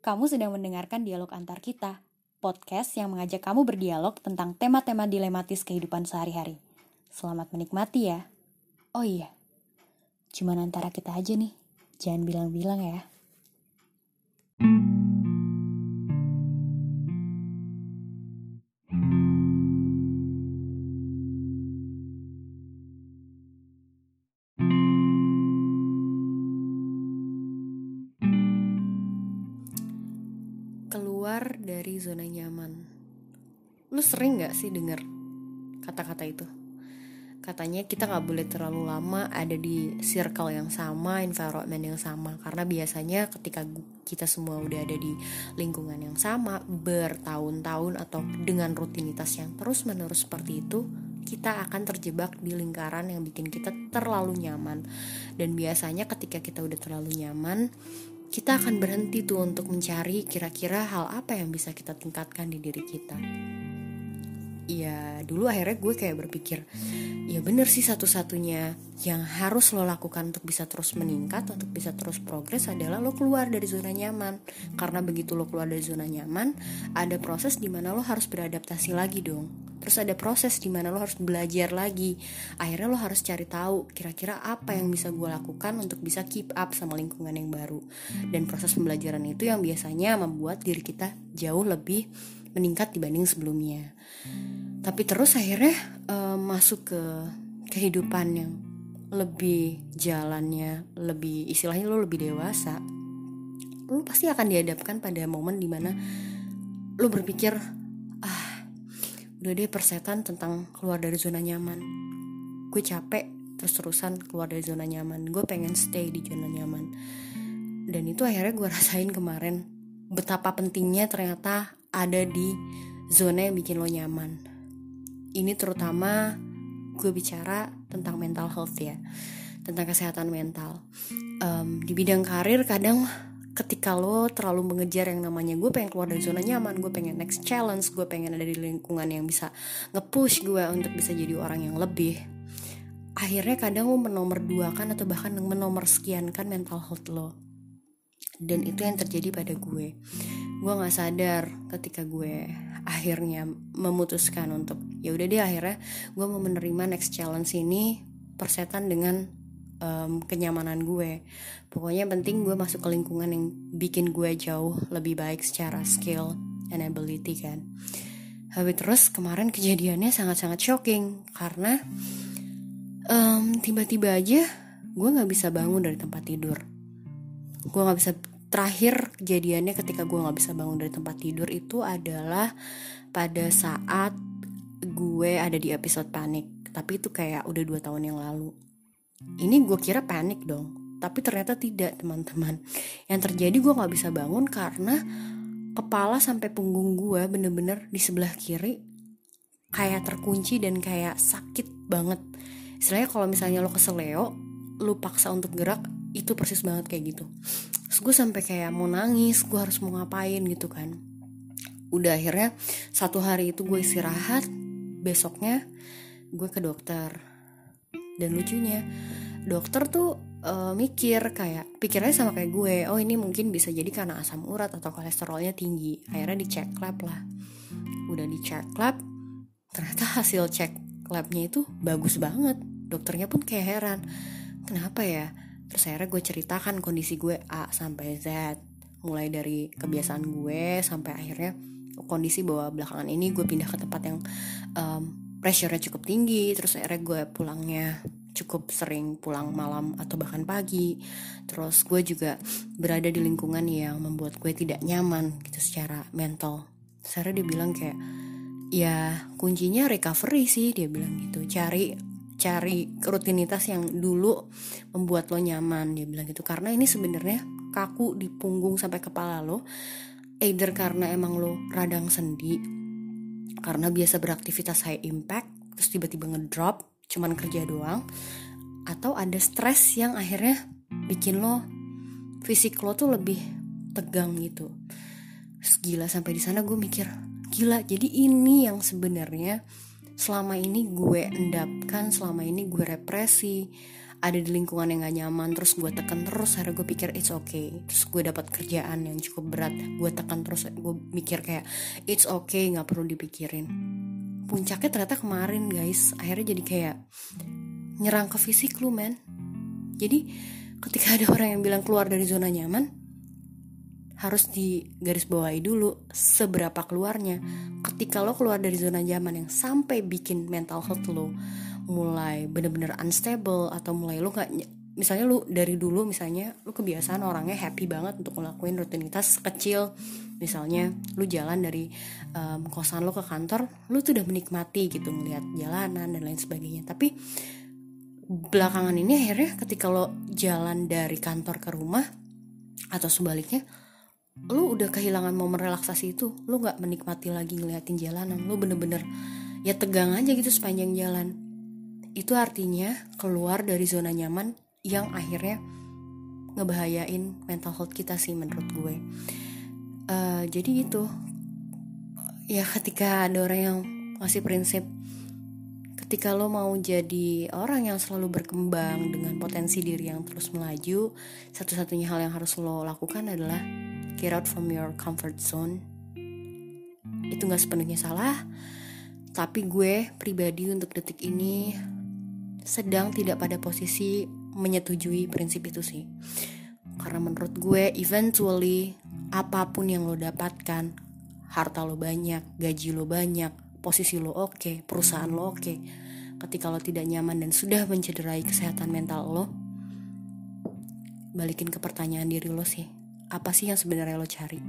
Kamu sedang mendengarkan dialog antar kita, podcast yang mengajak kamu berdialog tentang tema-tema dilematis kehidupan sehari-hari. Selamat menikmati ya. Oh iya, cuman antara kita aja nih, jangan bilang-bilang ya. Keluar dari zona nyaman. Lu sering gak sih denger kata-kata itu? Katanya kita gak boleh terlalu lama ada di circle yang sama, environment yang sama Karena biasanya ketika kita semua udah ada di lingkungan yang sama Bertahun-tahun atau dengan rutinitas yang terus-menerus seperti itu Kita akan terjebak di lingkaran yang bikin kita terlalu nyaman Dan biasanya ketika kita udah terlalu nyaman kita akan berhenti tuh untuk mencari kira-kira hal apa yang bisa kita tingkatkan di diri kita. Ya dulu akhirnya gue kayak berpikir, ya bener sih satu-satunya yang harus lo lakukan untuk bisa terus meningkat, untuk bisa terus progres adalah lo keluar dari zona nyaman. Karena begitu lo keluar dari zona nyaman, ada proses di mana lo harus beradaptasi lagi dong terus ada proses di mana lo harus belajar lagi. Akhirnya lo harus cari tahu kira-kira apa yang bisa gue lakukan untuk bisa keep up sama lingkungan yang baru. Dan proses pembelajaran itu yang biasanya membuat diri kita jauh lebih meningkat dibanding sebelumnya. Tapi terus akhirnya uh, masuk ke kehidupan yang lebih jalannya lebih istilahnya lo lebih dewasa lo pasti akan dihadapkan pada momen di mana lo berpikir udah deh persetan tentang keluar dari zona nyaman. Gue capek terus-terusan keluar dari zona nyaman. Gue pengen stay di zona nyaman. Dan itu akhirnya gue rasain kemarin betapa pentingnya ternyata ada di zona yang bikin lo nyaman. Ini terutama gue bicara tentang mental health ya tentang kesehatan mental. Um, di bidang karir kadang ketika lo terlalu mengejar yang namanya gue pengen keluar dari zona nyaman gue pengen next challenge gue pengen ada di lingkungan yang bisa nge-push gue untuk bisa jadi orang yang lebih akhirnya kadang lo menomor dua kan atau bahkan menomor sekian kan mental health lo. Dan itu yang terjadi pada gue. Gue nggak sadar ketika gue akhirnya memutuskan untuk ya udah deh akhirnya gue mau menerima next challenge ini persetan dengan um, kenyamanan gue. Pokoknya penting gue masuk ke lingkungan yang bikin gue jauh lebih baik secara skill and ability kan. Habis terus kemarin kejadiannya sangat-sangat shocking karena um, tiba-tiba aja gue nggak bisa bangun dari tempat tidur. Gue nggak bisa terakhir kejadiannya ketika gue nggak bisa bangun dari tempat tidur itu adalah pada saat gue ada di episode panik. Tapi itu kayak udah dua tahun yang lalu ini gue kira panik dong tapi ternyata tidak teman-teman. Yang terjadi gue nggak bisa bangun karena kepala sampai punggung gue bener-bener di sebelah kiri kayak terkunci dan kayak sakit banget. Istilahnya kalau misalnya lo keseleo lo paksa untuk gerak itu persis banget kayak gitu. Terus gue sampai kayak mau nangis gue harus mau ngapain gitu kan. Udah akhirnya satu hari itu gue istirahat besoknya gue ke dokter dan lucunya dokter tuh uh, mikir kayak pikirnya sama kayak gue oh ini mungkin bisa jadi karena asam urat atau kolesterolnya tinggi. Akhirnya dicek lab lah. Udah dicek lab ternyata hasil cek labnya itu bagus banget. Dokternya pun kayak heran kenapa ya? Terus akhirnya gue ceritakan kondisi gue A sampai Z mulai dari kebiasaan gue sampai akhirnya kondisi bahwa belakangan ini gue pindah ke tempat yang um, pressure-nya cukup tinggi terus akhirnya gue pulangnya cukup sering pulang malam atau bahkan pagi. Terus gue juga berada di lingkungan yang membuat gue tidak nyaman gitu secara mental. Sarah dia bilang kayak ya kuncinya recovery sih dia bilang gitu. Cari cari rutinitas yang dulu membuat lo nyaman dia bilang gitu. Karena ini sebenarnya kaku di punggung sampai kepala lo either karena emang lo radang sendi karena biasa beraktivitas high impact terus tiba-tiba ngedrop cuman kerja doang. Atau ada stres yang akhirnya bikin lo fisik lo tuh lebih tegang gitu. Terus gila sampai di sana gue mikir gila jadi ini yang sebenarnya selama ini gue endapkan selama ini gue represi ada di lingkungan yang gak nyaman terus gue tekan terus akhirnya gue pikir it's okay. Terus gue dapat kerjaan yang cukup berat gue tekan terus gue mikir kayak it's okay nggak perlu dipikirin. Puncaknya ternyata kemarin guys. Akhirnya jadi kayak nyerang ke fisik lu men. Jadi ketika ada orang yang bilang keluar dari zona nyaman harus di garis bawahi dulu seberapa keluarnya. Ketika lo keluar dari zona nyaman yang sampai bikin mental health lo mulai bener-bener unstable atau mulai lu gak misalnya lu dari dulu misalnya lu kebiasaan orangnya happy banget untuk ngelakuin rutinitas kecil. Misalnya lu jalan dari um, kosan lu ke kantor lu tuh udah menikmati gitu ngeliat jalanan dan lain sebagainya. Tapi belakangan ini akhirnya ketika lo jalan dari kantor ke rumah atau sebaliknya lu udah kehilangan momen relaksasi itu. Lu nggak menikmati lagi ngeliatin jalanan. Lu bener-bener ya tegang aja gitu sepanjang jalan itu artinya keluar dari zona nyaman yang akhirnya ngebahayain mental health kita sih menurut gue. Uh, jadi itu ya ketika ada orang yang masih prinsip ketika lo mau jadi orang yang selalu berkembang dengan potensi diri yang terus melaju satu-satunya hal yang harus lo lakukan adalah get out from your comfort zone. Itu gak sepenuhnya salah tapi gue pribadi untuk detik ini sedang tidak pada posisi menyetujui prinsip itu sih karena menurut gue eventually apa pun yang lo dapatkan harta lo banyak gaji lo banyak posisi lo oke okay, perusahaan lo oke okay. ketika lo tidak nyaman dan sudah mencederai kesehatan mental lo balikin ke pertanyaan diri lo sih apa sih yang sebenarnya lo cari